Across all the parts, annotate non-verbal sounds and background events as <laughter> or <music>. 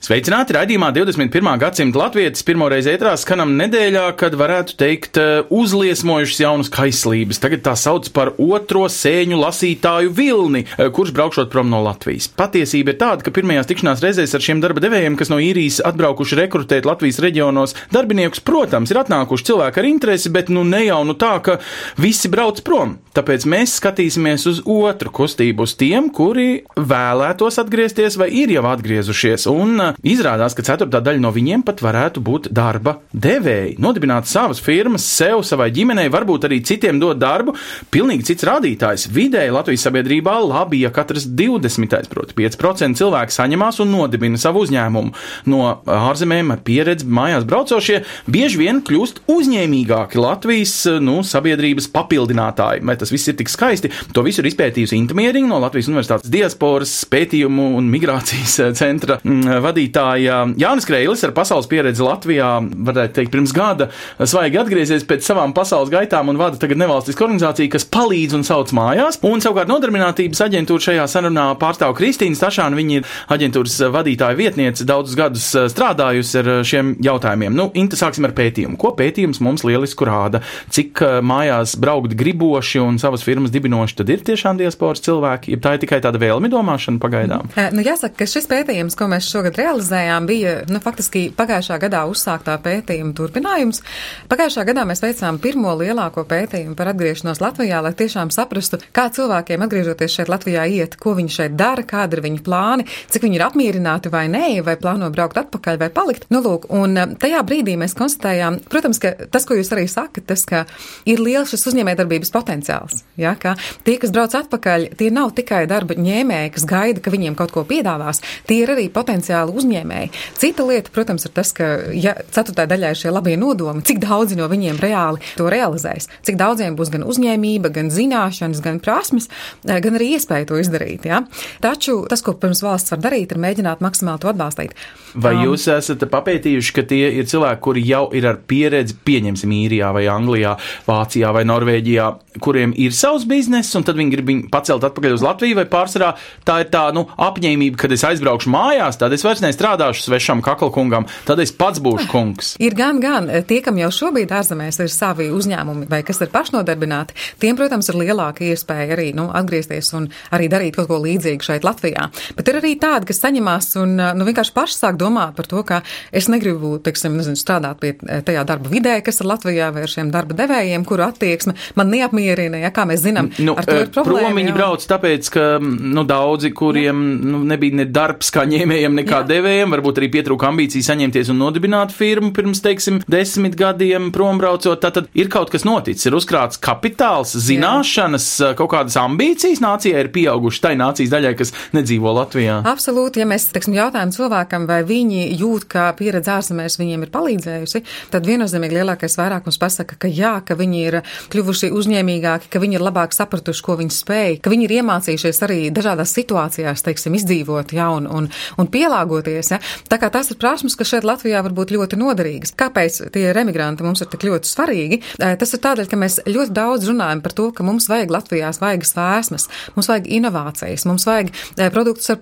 Sveicināti raidījumā 21. gadsimta latvijas pirmoreiz ētrā skanam nedēļā, kad varētu teikt eh, uzliesmojušas jaunas kaislības. Tagad tā sauc par otro sēņu lasītāju vilni, eh, kurš braukšot prom no Latvijas. Patiesība ir tāda, ka pirmajās tikšanās reizēs ar šiem darba devējiem, kas no īrijas atbraukuši rekrutēt Latvijas reģionos, darbiniekus, protams, ir atnākuši cilvēki ar interesi, bet nu ne jau nu tā, ka visi brauc prom. Tāpēc mēs skatīsimies uz otru kustību, uz tiem, kuri vēlētos atgriezties vai ir jau atgriezušies. Un uh, izrādās, ka ceturtā daļa no viņiem pat varētu būt darba devēji. Nodibināt savas firmas, sev, savai ģimenei, varbūt arī citiem dot darbu. Pilnīgi cits rādītājs. Vidēji Latvijas sabiedrībā labi, ja katrs 20, proti 5% cilvēku saņemās un nodibina savu uzņēmumu. No ārzemēm ar pieredzi mājās braucošie bieži vien kļūst uzņēmīgāki Latvijas nu, sabiedrības papildinātāji. Vai tas viss ir tik skaisti? To visu ir izpētījusi Intimieriņa no Latvijas Universitātes diasporas pētījumu un migrācijas centra mm, vadītāja Jānis Kreilis ar pasaules pieredzi Latvijā, varētu teikt, pirms gada svaigi atgriezies pēc savām pasaules gaitām un vada tagad nevalstisku organizāciju, kas palīdz un sauc mājās. Un savukārt nodarbinātības aģentūra šajā sarunā pārstāv Kristīna Stašāna. Viņa ir aģentūras vadītāja vietniece, daudzus gadus strādājusi ar šiem jautājumiem. Nu, Inta, sāksim ar pētījumu. Ko pētījums mums lieliski rāda? Cik mājās braukt griboši un savas firmas dibinoši tad ir tiešām diasporas cilvēki? Ja tā ir tikai tāda vēlmi domāšana pagaidām. Eh, Nu, jāsaka, ka šis pētījums, ko mēs šogad realizējām, bija nu, faktiski pagājušā gadā uzsāktā pētījuma turpinājums. Pagājušā gadā mēs veicām pirmo lielāko pētījumu par atgriešanos Latvijā, lai tiešām saprastu, kā cilvēkiem atgriežoties šeit Latvijā iet, ko viņi šeit dara, kādi ir viņu plāni, cik viņi ir apmierināti vai nē, vai plāno braukt atpakaļ vai palikt. Nu, lūk, un eh, tajā brīdī mēs konstatējām, protams, ka tas, ko jūs arī sakat, tas, ka ir liels šis uzņēmējdarbības potenciāls. Ja, ka tie, kas brauc atpakaļ, tie nav tikai darba ņēmēji, kas gaida, ka viņiem kaut ko piedāvās, tie ir arī potenciāli uzņēmēji. Cita lieta, protams, ir tas, ka, ja ceturtā daļā ir šie labie nodomi, cik daudzi no viņiem reāli to realizēs, cik daudziem būs gan uzņēmība, gan zināšanas, gan prasmes, eh, gan arī iespēja to izdarīt. Ja? Taču tas, ko pirms valsts var darīt, ir mēģināt maksimāli to atbalstīt. Vai Um, jūs esat papētījuši, ka tie ir cilvēki, kuri jau ir ar pieredzi, pieņemsim, īrijā vai Anglijā, Vācijā vai Norvēģijā, kuriem ir savs bizness, un tad viņi grib viņu pacelt atpakaļ uz Latviju, vai pārsvarā tā ir tā nu, apņēmība, kad es aizbraukšu mājās, tad es vairs nestrādāšu svešam kaklkungam, tad es pats būšu kungs. Ir gan, gan tie, kam jau šobrīd ārzemēs ir savi uzņēmumi vai kas ir pašnodarbināti, tiem, protams, ir lielāka iespēja arī nu, atgriezties un arī darīt kaut ko līdzīgu šeit Latvijā. Bet ir arī tādi, kas saņemās un nu, vienkārši paši sāk domāt par to, ka es negribu, teiksim, nezinu, strādāt pie tajā darba vidē, kas ir Latvijā vai ar šiem darba devējiem, kuru attieksme man neapmierina, ja kā mēs zinām, Nu, ar to ir problēma. prom viņi jā. brauc tāpēc, ka nu, daudzi, kuriem nu, nebija ne darbs kā ņēmējiem, nekā Jā. Devējiem, varbūt arī pietrūka ambīcija saņemties un nodibināt firmu pirms, teiksim, desmit gadiem prombraucot. Tad ir kaut kas noticis, ir uzkrāts kapitāls, zināšanas, kaut kādas ambīcijas nācijai ir pieaugušas tai nācijas daļai, kas nedzīvo Latvijā. Absolūti, ja mēs teiksim, jautājam cilvēkam, vai viņi jūt, ka pieredze ārzemēs viņiem ir palīdzējusi, tad viennozīmīgi lielākais vairākums pasaka, ka jā, ka viņi ir kļuvuši uzņēmīgāki, ka viņi ir labāk sapratuši, ko viņi spēj, ka viņi ir iemācījušies arī dažādās situācijās, teiksim, izdzīvot jaunu un, un pielāgoties. Ja? Tā kā tās ir prasmes, kas šeit Latvijā var būt ļoti noderīgas. Kāpēc tie remigranti mums ir tik ļoti svarīgi? Tas ir tādēļ, ka mēs ļoti daudz runājam par to, ka mums vajag Latvijā svaigas vēsmas, mums vajag inovācijas, mums vajag produktus ar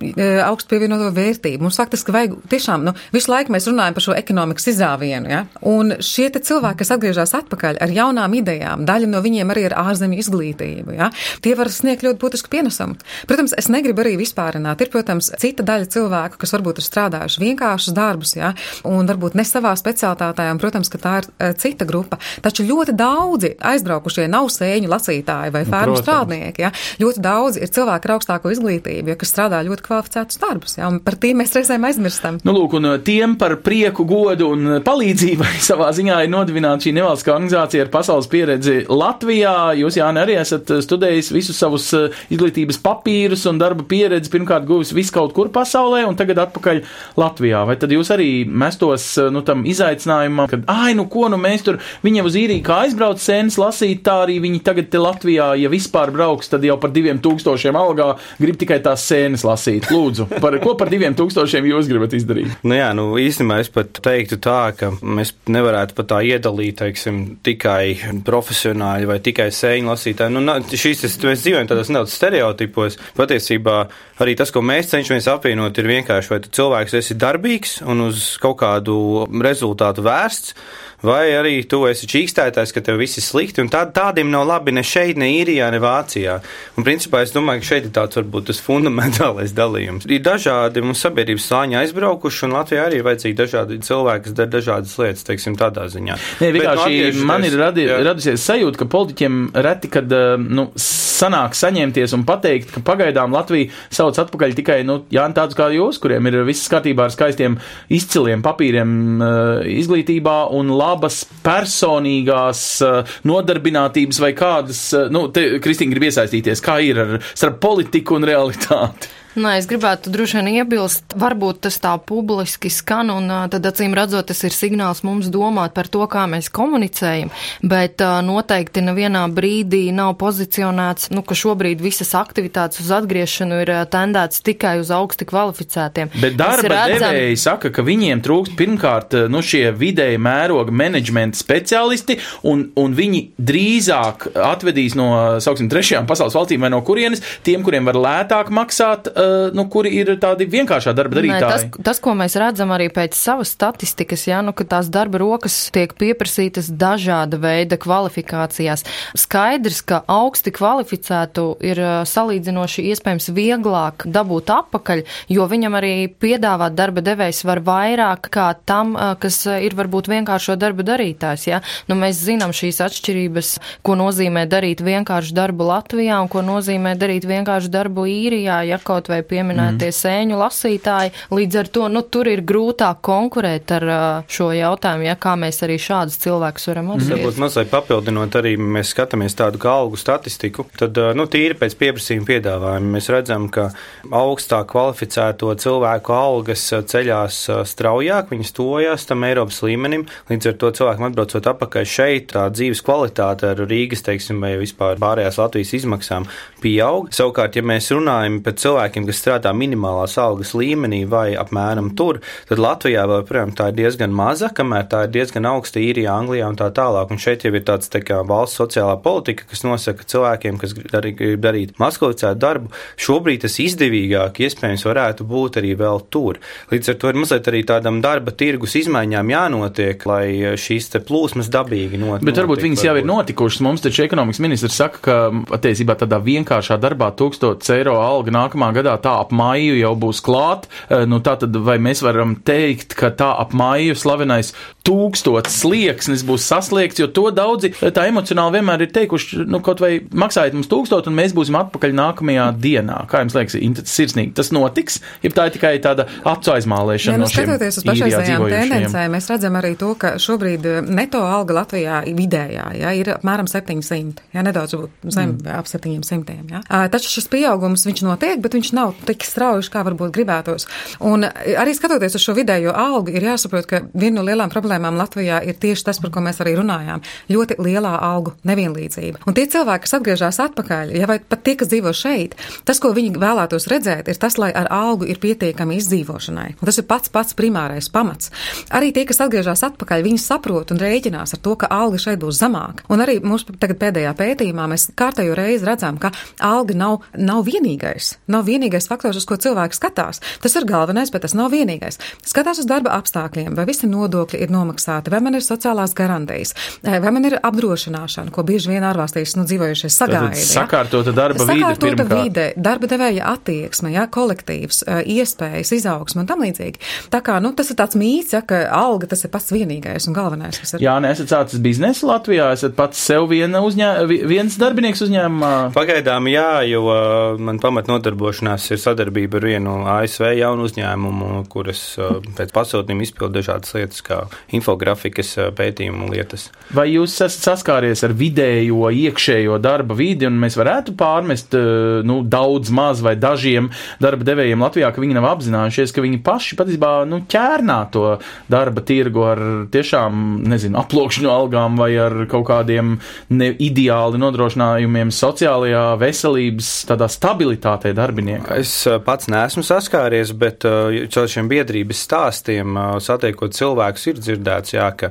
augstu pievienoto vērtību. Mums faktiski vajag tiešām, nu, visu laiku mēs runājam par šo ekonomikas izrāvienu, ja? Un šie te cilvēki, kas atgriežas atpakaļ ar jaunām idejām, daļa no viņiem arī ar ārzemju izglītību, ja? Tie var sniegt ļoti būtisku pienesumu. Protams, es negribu arī vispārināt. Ir, protams, cita daļa cilvēku, kas varbūt ir strādājuši vienkāršus darbus, ja? Un varbūt ne savā specialitātē, un, protams, ka tā ir uh, cita grupa. Taču ļoti daudzi aizbraukušie nav sēņu lasītāji vai fermu protams. strādnieki, ja? Ļoti daudzi ir cilvēki ar augstāko izglītību, ja, kas strādā ļoti kvalificētus darbus, ja? Un par tiem mēs reizēm aizmirstam. Nu, lūk, un uh, tiem par prieku, godu un uh, palīdzību <laughs> savā ziņā ir nodibināta šī nevalstiskā organizācija ar pasaules pieredzi Latvijā. Jūs, Jāni, arī esat studējis visus savus izglītības papīrus un darba pieredzi, pirmkārt guvis visu kaut kur pasaulē, un tagad atpakaļ atpakaļ Latvijā. Vai tad jūs arī mestos nu, tam izaicinājumam, ka, ai, nu ko, nu mēs tur viņiem uz īriju kā aizbrauc sēnes lasīt, tā arī viņi tagad te Latvijā, ja vispār brauks, tad jau par diviem tūkstošiem algā grib tikai tās sēnes lasīt. Lūdzu, par ko par diviem tūkstošiem jūs gribat izdarīt? Nu jā, nu īstenībā es pat teiktu tā, ka mēs nevarētu pat tā iedalīt, teiksim, tikai profesionāļi vai tikai sēņu lasītāji. Nu, šīs, mēs dzīvojam tādos nedaudz stereotipos. Patiesībā arī tas, ko mēs cenšamies apvienot, ir vienkārši, vai tu cilvēks esi darbīgs un uz kaut kādu rezultātu vērsts vai arī tu esi čīkstētājs, ka tev viss ir slikti, un tā, tādiem nav labi ne šeit, ne īrijā, ne Vācijā. Un principā es domāju, ka šeit ir tāds varbūt tas fundamentālais dalījums. Ir dažādi mums sabiedrības slāņi aizbraukuši, un Latvijā arī ir vajadzīgi dažādi cilvēki, kas dara dažādas lietas, teiksim, tādā ziņā. Nē, vienkārši Bet, nu, man ir radi, jā. radusies sajūta, ka politiķiem reti, kad eh, nu, sanāk saņemties un pateikt, ka pagaidām Latvija sauc atpakaļ tikai, nu, tādus kā jūs, kuriem ir viss kārtībā ar skaistiem izciliem papīriem eh, izglītībā un labi labas personīgās uh, nodarbinātības vai kādas, uh, nu, te Kristīna grib iesaistīties, kā ir ar starp politiku un realitāti. Nē, es gribētu droši vien iebilst, varbūt tas tā publiski skan, un tad acīm redzot, tas ir signāls mums domāt par to, kā mēs komunicējam, bet noteikti nevienā brīdī nav pozicionēts, nu, ka šobrīd visas aktivitātes uz atgriešanu ir tendēts tikai uz augsti kvalificētiem. Bet darba redzam... devēji saka, ka viņiem trūkst pirmkārt, nu, šie vidēji mēroga menedžmenta speciālisti, un, un viņi drīzāk atvedīs no, sauksim, trešajām pasaules valstīm vai no kurienes tiem, kuriem var lētāk maksāt, uh, nu, kuri ir tādi vienkāršā darba darītāji. Nē, tas, tas, ko mēs redzam arī pēc savas statistikas, jā, nu, ka tās darba rokas tiek pieprasītas dažāda veida kvalifikācijās. Skaidrs, ka augsti kvalificētu ir eh, salīdzinoši iespējams vieglāk dabūt apakaļ, jo viņam arī piedāvāt darba devējs var vairāk kā tam, eh, kas ir varbūt vienkāršo darba darītājs. Ja? Nu, mēs zinām šīs atšķirības, ko nozīmē darīt vienkāršu darbu Latvijā un ko nozīmē darīt vienkāršu darbu īrijā, ja kaut vai vai pieminētie mm. sēņu lasītāji. Līdz ar to nu, tur ir grūtāk konkurēt ar šo jautājumu, ja kā mēs arī šādus cilvēkus varam atzīst. Varbūt mazliet papildinot arī mēs skatāmies tādu kā algu statistiku, tad nu, tīri pēc pieprasījuma piedāvājuma mēs redzam, ka augstāk kvalificēto cilvēku algas ceļās straujāk, viņas tojās tam Eiropas līmenim, līdz ar to cilvēkam atbraucot atpakaļ šeit, tā dzīves kvalitāte ar Rīgas, teiksim, vai vispār pārējās Latvijas izmaksām pieaug. Savukārt, ja mēs runājam par cilvēkiem, kas strādā minimālās algas līmenī vai apmēram tur, tad Latvijā vēl, protams, tā ir diezgan maza, kamēr tā ir diezgan augsta īrijā, Anglijā un tā tālāk. Un šeit jau ir tāds tā kā valsts sociālā politika, kas nosaka cilvēkiem, kas grib darīt, grib darīt maskavicētu darbu, šobrīd tas izdevīgāk iespējams varētu būt arī vēl tur. Līdz ar to ir mazliet arī tādam darba tirgus izmaiņām jānotiek, lai šīs plūsmas dabīgi notiek. Bet varbūt viņas jau ir notikušas. Mums taču ekonomikas ministrs saka, ka attiecībā tādā vienkāršā darbā 1000 eiro alga nākamā gadā tā ap maiju jau būs klāt. Eh, nu, tā tad vai mēs varam teikt, ka tā ap maiju slavenais tūkstots slieksnis būs sasliegts, jo to daudzi eh, tā emocionāli vienmēr ir teikuši, nu, kaut vai maksājiet mums tūkstot, un mēs būsim atpakaļ nākamajā dienā. Kā jums liekas, sirsnīgi tas notiks, ja tā ir tikai tāda acu aizmālēšana? Ja, nu, no skatoties uz pašreizējām tendencēm, mēs redzam arī to, ka šobrīd eh, neto alga Latvijā vidējā ja, ir apmēram 700, ja nedaudz zem mm. ap 700. Ja. Taču šis pieaugums viņš notiek, bet viņš nav tik strauji, kā varbūt gribētos. Un arī skatoties uz šo vidējo algu, ir jāsaprot, ka viena no lielām problēmām Latvijā ir tieši tas, par ko mēs arī runājām - ļoti lielā algu nevienlīdzība. Un tie cilvēki, kas atgriežas atpakaļ, ja vai pat tie, kas dzīvo šeit, tas, ko viņi vēlētos redzēt, ir tas, lai ar algu ir pietiekami izdzīvošanai. Un tas ir pats pats primārais pamats. Arī tie, kas atgriežas atpakaļ, viņi saprot un rēķinās ar to, ka alga šeit būs zemāka. Un arī mūsu pēdējā pētījumā mēs kārtējo reizi redzam, ka alga nav, nav vienīgais. Nav vienīgais faktors, uz ko cilvēks skatās. Tas ir galvenais, bet tas nav vienīgais. Skatās uz darba apstākļiem, vai visi nodokļi ir nomaksāti, vai man ir sociālās garantijas, vai man ir apdrošināšana, ko bieži vien ārvalstīs nu, dzīvojušie sagaida. Sakārtota darba sakārtota vide, vide, darba devēja attieksme, ja, kolektīvs, iespējas, izaugsme un tam līdzīgi. Tā kā nu, tas ir tāds mīts, ja, ka alga tas ir pats vienīgais un galvenais, kas ir. Jā, nē, esat sācis biznesu Latvijā, esat pats sev viena uzņē, viens darbinieks uzņēmumā. Pagaidām jā, jo man pamat nodarbošanās ir sadarbība ar vienu ASV jaunu uzņēmumu, kuras pēc pasūtījuma izpilda dažādas lietas, kā infografikas pētījumu lietas. Vai jūs esat saskāries ar vidējo iekšējo darba vidi, un mēs varētu pārmest nu, daudz maz vai dažiem darba devējiem Latvijā, ka viņi nav apzinājušies, ka viņi paši patiesībā nu, ķērnā to darba tirgu ar tiešām, nezinu, aplokšņu algām vai ar kaut kādiem neideāli nodrošinājumiem sociālajā veselības tādā stabilitātei darbiniekam? Es pats neesmu saskāries, bet caur šiem biedrības stāstiem satiekot cilvēkus ir dzirdēts, jā, ka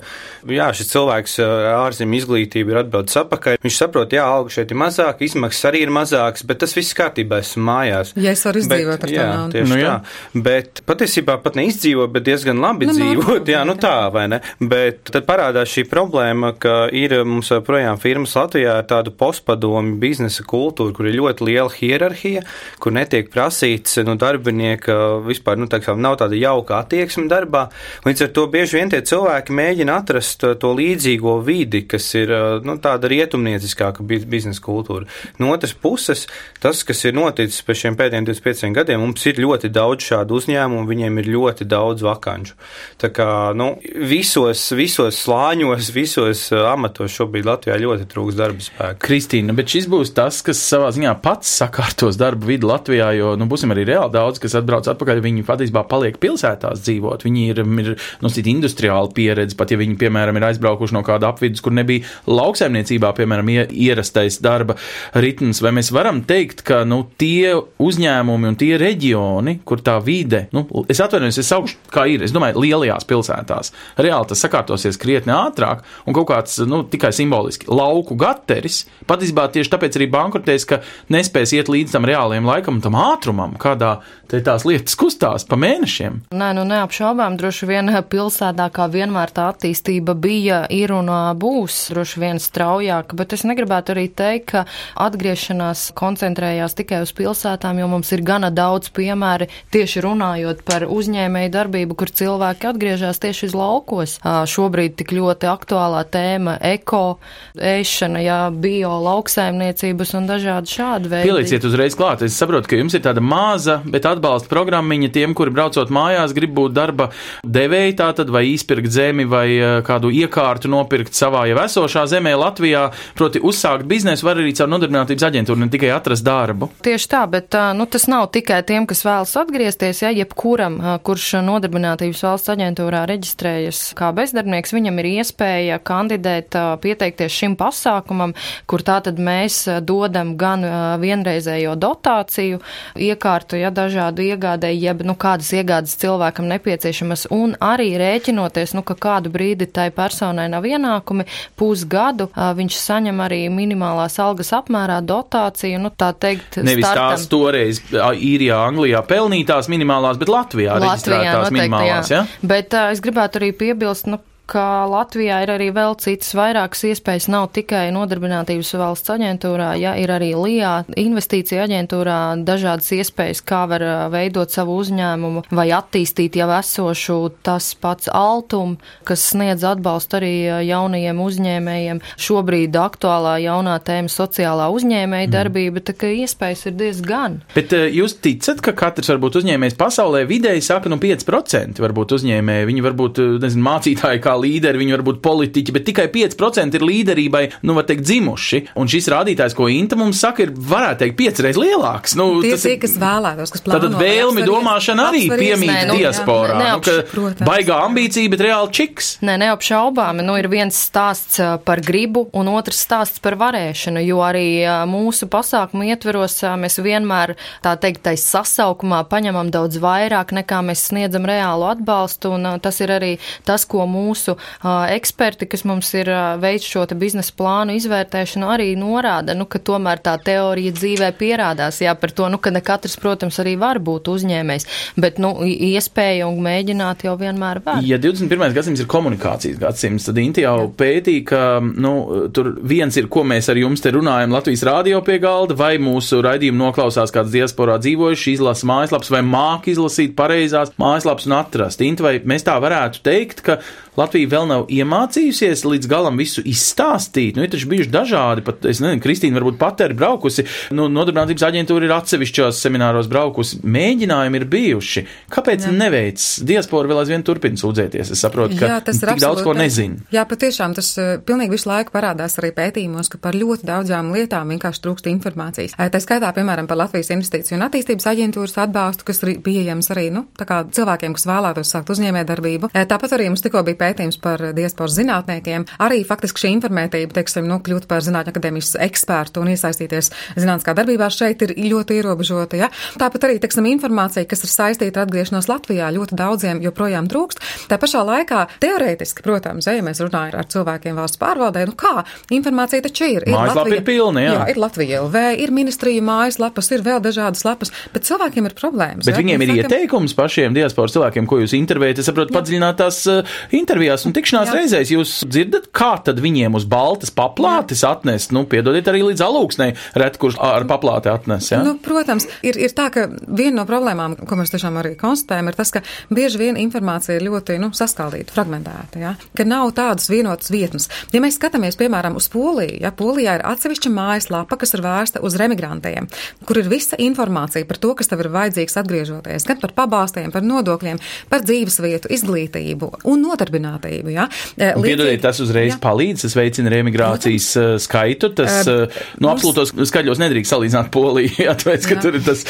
jā, šis cilvēks ārzemju izglītība ir atbildes apakaļ. Viņš saprot, jā, alga šeit ir mazāka, izmaksas arī ir mazākas, bet tas viss kārtībā esmu mājās. Ja es varu izdzīvot bet, ar jā, to naudu. Tieši nu, jā. tā. Bet patiesībā pat neizdzīvot, bet diezgan labi nu, dzīvot. Jā, nu tā, vai ne? Bet tad parādās šī problēma, ka ir mums projām firmas Latvijā ar tādu postpadomu biznesa kultūru, kur ir ļoti liela hierarhija, kur netiek prasīts no nu, darbinieka vispār, nu, tā kā nav tāda jauka attieksme darbā. Līdz ar to bieži vien tie cilvēki mēģina atrast to līdzīgo vidi, kas ir nu, tāda rietumnieciskāka biznesa kultūra. No otras puses, tas, kas ir noticis pēc šiem pēdējiem 25 gadiem, mums ir ļoti daudz šādu uzņēmumu, viņiem ir ļoti daudz vakanču. Tā kā nu, visos, visos slāņos, visos amatos šobrīd Latvijā ļoti trūks darba spēka. Kristīna, bet šis būs tas, kas savā ziņā pats sakārtos darba vidi Latvijā, jo, nu, būsim arī reāli daudz, kas atbrauc atpakaļ, viņi patiesībā paliek pilsētās dzīvot. Viņi ir, ir nu, industriāla pieredze, pat ja viņi, piemēram, ir aizbraukuši no kāda apvidus, kur nebija lauksaimniecībā, piemēram, ierastais darba ritms. Vai mēs varam teikt, ka nu, tie uzņēmumi un tie reģioni, kur tā vide, nu, es atvainojos, es saukšu, kā ir, es domāju, lielajās pilsētās, reāli tas sakārtosies krietni ātrāk un kaut kāds, nu, tikai simboliski lauku gateris, patiesībā tieši tāpēc arī bankrotēs, ka nespēs iet līdz tam reālajam laikam tam ātrumam, kādā tās lietas kustās pa mēnešiem. Nē, nu neapšaubām, droši vien pilsētā kā vienmēr tā attīstība bija, ir un būs droši vien straujāka, bet es negribētu arī teikt, ka atgriešanās koncentrējās tikai uz pilsētām, jo mums ir gana daudz piemēri tieši runājot par uzņēmēju darbību, kur cilvēki atgriežas tieši uz laukos. Šobrīd tik ļoti aktuālā tēma - eko, ēšana, jā, bio, lauksaimniecības un dažādi šādi veidi. Pielieciet uzreiz klāt. Es saprotu, ka jums ir tāda maza, bet atbalsta programmiņa tiem, kuri braucot mājās, grib būt darba devēji tātad vai izpirkt zemi vai kādu iekārtu nopirkt savā jau esošā zemē Latvijā, proti uzsākt biznesu var arī caur nodarbinātības aģentūru, ne tikai atrast darbu. Tieši tā, bet nu, tas nav tikai tiem, kas vēlas atgriezties, ja jebkuram, kurš nodarbinātības valsts aģentūrā reģistrējas kā bezdarbnieks, viņam ir iespēja kandidēt, pieteikties šim pasākumam, kur tātad mēs dodam gan vienreizējo dotāciju, iekārtu, ja dažādu iegādēju, jeb nu, kādas iegādes cilvēkam nepieciešamas, un arī rēķinoties, nu, ka kādu brīdi tai personai nav ienākumi, pusgadu viņš saņem arī minimālās algas apmērā dotāciju, nu, tā teikt, Nevis startam. tās toreiz īrijā, Anglijā pelnītās minimālās, bet Latvijā, Latvijā reģistrētās noteikti, minimālās, jā. ja? Bet uh, es gribētu arī piebilst, nu, ka Latvijā ir arī vēl citas vairākas iespējas. Nav tikai nodarbinātības valsts aģentūrā, ja ir arī LIA investīcija aģentūrā dažādas iespējas, kā var veidot savu uzņēmumu vai attīstīt jau esošu tas pats Altum, kas sniedz atbalstu arī jaunajiem uzņēmējiem. Šobrīd aktuālā jaunā tēma sociālā uzņēmēja darbība, tā ka iespējas ir diezgan. Bet jūs ticat, ka katrs varbūt uzņēmējs pasaulē vidēji saka, nu 5% varbūt uzņēmēji, viņi varbūt, nezinu, mācītāji kā līderi, viņi var būt politiķi, bet tikai 5% ir līderībai, nu, var teikt, dzimuši. Un šis rādītājs, ko Inta mums saka, ir, varētu teikt, piecreiz lielāks. Nu, tie ir tie, kas vēlētos, kas plāno. Tātad vēlmi domāšana arī piemīt nu, diasporā. Jā, nu, protams, baigā ambīcija, bet reāli čiks. Nē, neapšaubāmi. Nu, ir viens stāsts par gribu un otrs stāsts par varēšanu, jo arī mūsu pasākumu ietveros mēs vienmēr, tā teikt, tais sasaukumā paņemam daudz vairāk nekā mēs sniedzam reālu atbalstu, un tas ir arī tas, ko mūsu uh, eksperti, kas mums ir veids šo biznesa plānu izvērtēšanu, arī norāda, nu, ka tomēr tā teorija dzīvē pierādās. Jā, par to, nu, ka ne katrs, protams, arī var būt uzņēmējs, bet, nu, iespēja un mēģināt jau vienmēr var. Ja 21. gadsimts ir komunikācijas gadsimts, tad Inti jau pētīja, ka, nu, tur viens ir, ko mēs ar jums te runājam Latvijas rādio pie galda, vai mūsu raidījumu noklausās kāds diasporā dzīvojuši, izlasa mājaslaps vai māk izlasīt pareizās mājaslaps un atrast. Inti, vai mēs tā varētu teikt, ka Latvija vēl nav iemācījusies līdz galam visu izstāstīt. Nu, ir taču bijuši dažādi, pat, es nezinu, Kristīna varbūt pat ir braukusi, nu, nodarbinātības aģentūra ir atsevišķos semināros braukusi, mēģinājumi ir bijuši. Kāpēc Jā. neveic? Diaspora vēl aizvien turpina sūdzēties. Es saprotu, ka Jā, tas ir daudz ko nezinu. Jā, patiešām tas uh, pilnīgi visu laiku parādās arī pētījumos, ka par ļoti daudzām lietām vienkārši trūkst informācijas. Tā skaitā, piemēram, par Latvijas investīciju un attīstības aģentūras atbalstu, kas ir pieejams arī nu, cilvēkiem, kas vēlētos sākt uzņēmē darbību. Tāpat arī mums tikko bija pētījums par diasporas zinātniekiem. Arī faktiski šī informētība, teiksim, nu, kļūt par zinātņu akadēmijas ekspertu un iesaistīties zinātniskā darbībā šeit ir ļoti ierobežota. Ja? Tāpat arī, teiksim, informācija, kas ir saistīta ar atgriešanos Latvijā, ļoti daudziem joprojām trūkst. Tā pašā laikā teorētiski, protams, ja mēs runājam ar cilvēkiem valsts pārvaldē, nu kā informācija taču ir. ir Latvija, ir pilna, jā. jā. ir Latvija LV, ir ministrija mājaslapas, ir vēl dažādas lapas, bet cilvēkiem ir problēmas. Bet ja? viņiem ir Faktam... ieteikums pašiem diasporas cilvēkiem, ko jūs intervējat. Es saprotu, padziļinātās uh, intervijās un tikšanās Jā. reizēs jūs dzirdat, kā tad viņiem uz baltas paplātes atnest, nu, piedodiet arī līdz alūksnei, ret, kurš ar paplāti atnes. Ja? Nu, protams, ir, ir tā, ka viena no problēmām, ko mēs tiešām arī konstatējam, ir tas, ka bieži vien informācija ir ļoti, nu, saskaldīta, fragmentēta, ja? ka nav tādas vienotas vietnes. Ja mēs skatāmies, piemēram, uz Poliju, ja Polijā ir atsevišķa mājaslapa, kas ir vērsta uz remigrantiem, kur ir visa informācija par to, kas tev ir vajadzīgs atgriežoties, gan par pabalstiem, par nodokļiem, par dzīvesvietu, izglītību un nodarbinātību. Ja? Eh, piedodiet, tas uzreiz ja. palīdz, tas veicina remigrācijas Protams. Eh, skaitu. Tas, uh, nu, absolūtos skaļos nedrīkst salīdzināt Poliju, <laughs> atvērt, ka jā. tur ir tas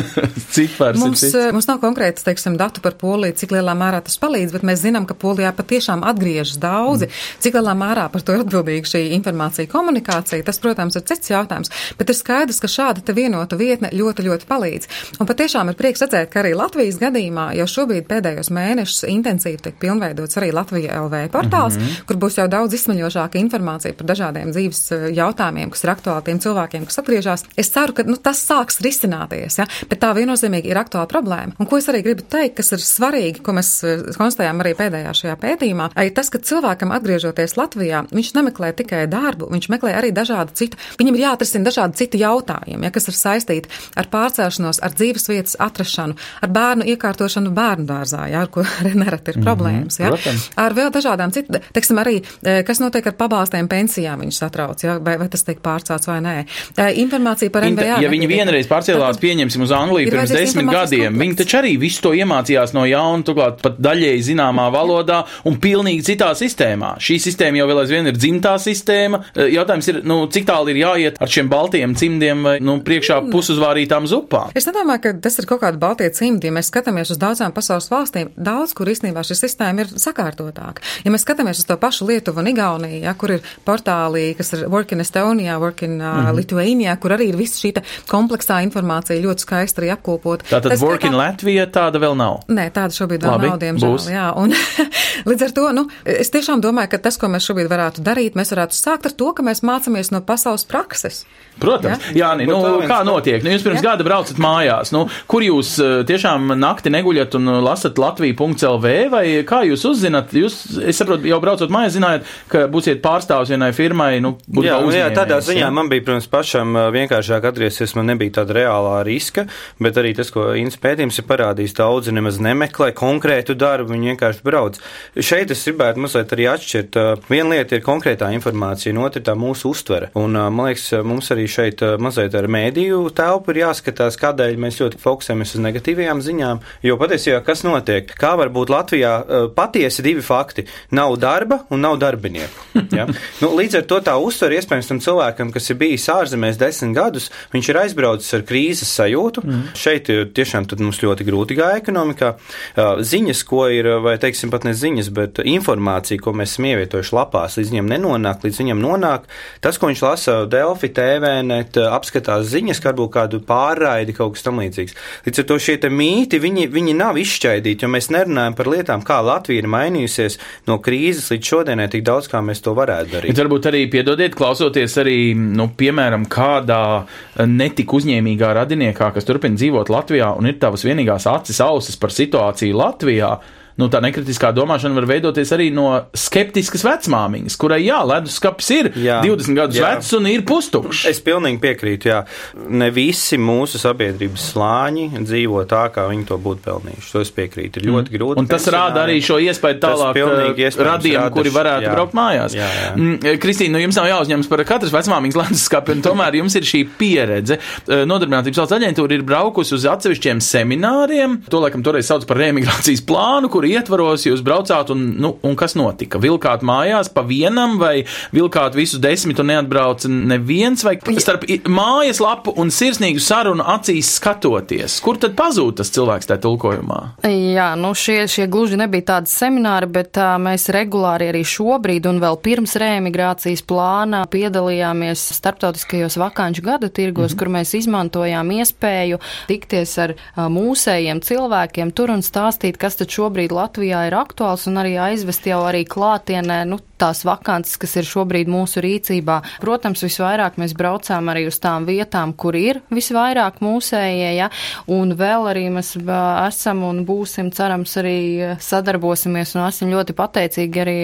<laughs> cipars. Mums, mums nav konkrētas, teiksim, datu par Poliju, cik lielā mērā tas palīdz, bet mēs zinām, ka Polijā patiešām atgriežas daudzi. Mm. Cik lielā mērā par to ir atbildīga šī informācija komunikācija, tas, protams, ir cits jautājums, bet ir skaidrs, ka šāda vienota vietne ļoti, ļoti palīdz. Un patiešām ir prieks redzēt, ka arī Latvijas gadījumā jau šobrīd pēdējos mēnešus intensīvi tiek pilnveidots arī Latvija LV portāls, mm -hmm. kur būs jau daudz izsmeļošāka informācija par dažādiem dzīves eh, jautājumiem, kas ir aktuāli tiem cilvēkiem, kas atgriežas. Es ceru, ka nu, tas sāks risināties, ja? bet tā viennozīmīgi ir aktuāla problēma. Un ko es arī gribu teikt, kas ir svarīgi, ko mēs eh, konstatējām arī pēdējā šajā pētījumā, ir tas, ka cilvēkam atgriežoties Latvijā, viņš nemeklē tikai darbu, viņš meklē arī dažādu citu, viņam ir jāatrisina dažādi citi jautājumi, ja, kas ir saistīti ar pārcelšanos, ar dzīves vietas atrašanu, ar bērnu iekārtošanu bērnu dārzā, jā, ar ko <laughs> nereti ir mm -hmm, problēmas. Jā. Protams. Ar vēl dažādām citām, teiksim, arī, e, kas notiek ar pabalstiem pensijām, viņus satrauc, jā, vai, vai tas tiek pārcelts vai nē. Informācija par MBA. Ja viņi vienreiz pārcēlās, pieņemsim uz Angliju pirms desmit gadiem, viņi taču arī visu to iemācījās no jauna, turklāt pat daļēji zināmā valodā un pilnīgi citā sistēmā. Šī sistēma jau vēl aizvien ir dzimtā sistēma. E, jautājums ir, nu, cik tālu ir jāiet ar šiem baltiem cimdiem vai, nu, priekšā mm. pusuzvārītām zupām. Es nedomāju, ka tas ir kaut kāda baltie cimdi. Ja mēs skatāmies uz daudzām pasaules valstīm, daudz, kur īstenībā šī sistēma ir sakārtotāka. Ja mēs skatāmies uz to pašu Lietuvu un Igauniju, ja, kur ir portālī, kas ir Work in Estonia, Work in uh, mm -hmm. Lithuania, kur arī ir viss šī kompleksā informācija ļoti skaisti arī apkopot. Tātad Tas, Work in kā... Latvija tāda vēl nav? Nē, tāda šobrīd vēl Labi, nav, diemžēl. Būs. Jā, un <laughs> līdz ar to, nu, es tiešām domāju, ka tas, ko mēs šobrīd varētu darīt, mēs varētu sākt ar to, ka mēs mācāmies no pasaules prakses. Protams, ja? Jā, nu, kā notiek? Nu, jūs pirms ja? gada braucat mājās, nu, kur jūs uh, tiešām nakti neguļat un lasat Latviju.lv, vai kā jūs uzzinat? Jūs, es saprotu, jau braucot mājās, zinājāt, ka būsiet pārstāvs vienai firmai, nu, jā, jā, tādā ziņā jā. man bija, protams, pašam vienkāršāk atgriezties, man nebija tāda reālā riska, bet arī tas, ko Inns pētījums ir parādījis, daudzi nemaz nemeklē konkrētu darbu, viņi vienkārši brauc. Šeit es gribētu mazliet arī atšķirt. Viena lieta ir konkrētā informācija, un otra tā mūsu uztvere. Un, man liekas, mums arī šeit mazliet ar mēdīju telpu ir jāskatās, kādēļ mēs ļoti fokusējamies uz negatīvajām ziņām, jo patiesībā kas notiek? Kā var būt Latvijā patiesi divi fakti - nav darba un nav darbinieku. Ja? <laughs> nu, līdz ar to tā uztver iespējams tam cilvēkam, kas ir bijis ārzemēs desmit gadus, viņš ir aizbraucis ar krīzes sajūtu. Mm. Šeit tiešām mums ļoti grūti gāja ekonomikā. Uh, ziņas, ko ir, vai teiksim pat ne ziņas, bet informācija, ko mēs esam ievietojuši lapās, līdz viņam nenonāk, līdz viņam nonāk. Tas, ko viņš lasa Delfi, TVNet, apskatās ziņas, kā varbūt kādu pārraidi, kaut kas tam līdzīgs. Līdz ar to šie mīti, viņi, viņi nav izšķaidīti, jo mēs nerunājam par lietām, kā Latvija ir mainījusies no krīzes līdz šodienai tik daudz, kā mēs to varētu darīt. Bet varbūt arī piedodiet, klausoties arī, nu, piemēram, kādā netik uzņēmīgā radiniekā, kas turpina dzīvot Latvijā un ir tavas vienīgās acis ausis par situāciju Latvijā nu, tā nekritiskā domāšana var veidoties arī no skeptiskas vecmāmiņas, kurai, jā, leduskapis ir jā, 20 gadus jā. vecs un ir pustukšs. Es pilnīgi piekrītu, jā. Ne visi mūsu sabiedrības slāņi dzīvo tā, kā viņi to būtu pelnījuši. To es piekrītu. Ir ļoti mm. grūti. Un tas rāda arī šo iespēju tālāk uh, radiem, kuri varētu jā. braukt mājās. Jā, jā. Mm, Kristīna, nu jums nav jāuzņemas par katras vecmāmiņas leduskapi, un tomēr <laughs> jums ir šī pieredze. Uh, Nodarbinātības valsts aģentūra ir braukusi uz atsevišķiem semināriem. To, laikam, toreiz sauc par reemigrācijas plānu, kur ietvaros jūs braucāt un, nu, un kas notika? Vilkāt mājās pa vienam vai vilkāt visus desmit un neatbrauca neviens vai starp mājas lapu un sirsnīgu sarunu acīs skatoties? Kur tad pazūd tas cilvēks tajā tulkojumā? Jā, nu šie, šie gluži nebija tādi semināri, bet uh, mēs regulāri arī šobrīd un vēl pirms reemigrācijas plāna piedalījāmies starptautiskajos vakanču gada tirgos, mm -hmm. kur mēs izmantojām iespēju tikties ar uh, mūsējiem cilvēkiem tur un stāstīt, kas tad šobrīd Latvijā ir aktuāls un arī aizvest jau arī klātienē, nu, tās vakances, kas ir šobrīd mūsu rīcībā. Protams, visvairāk mēs braucām arī uz tām vietām, kur ir visvairāk mūsējie, ja, un vēl arī mēs esam un būsim, cerams, arī sadarbosimies un esam ļoti pateicīgi arī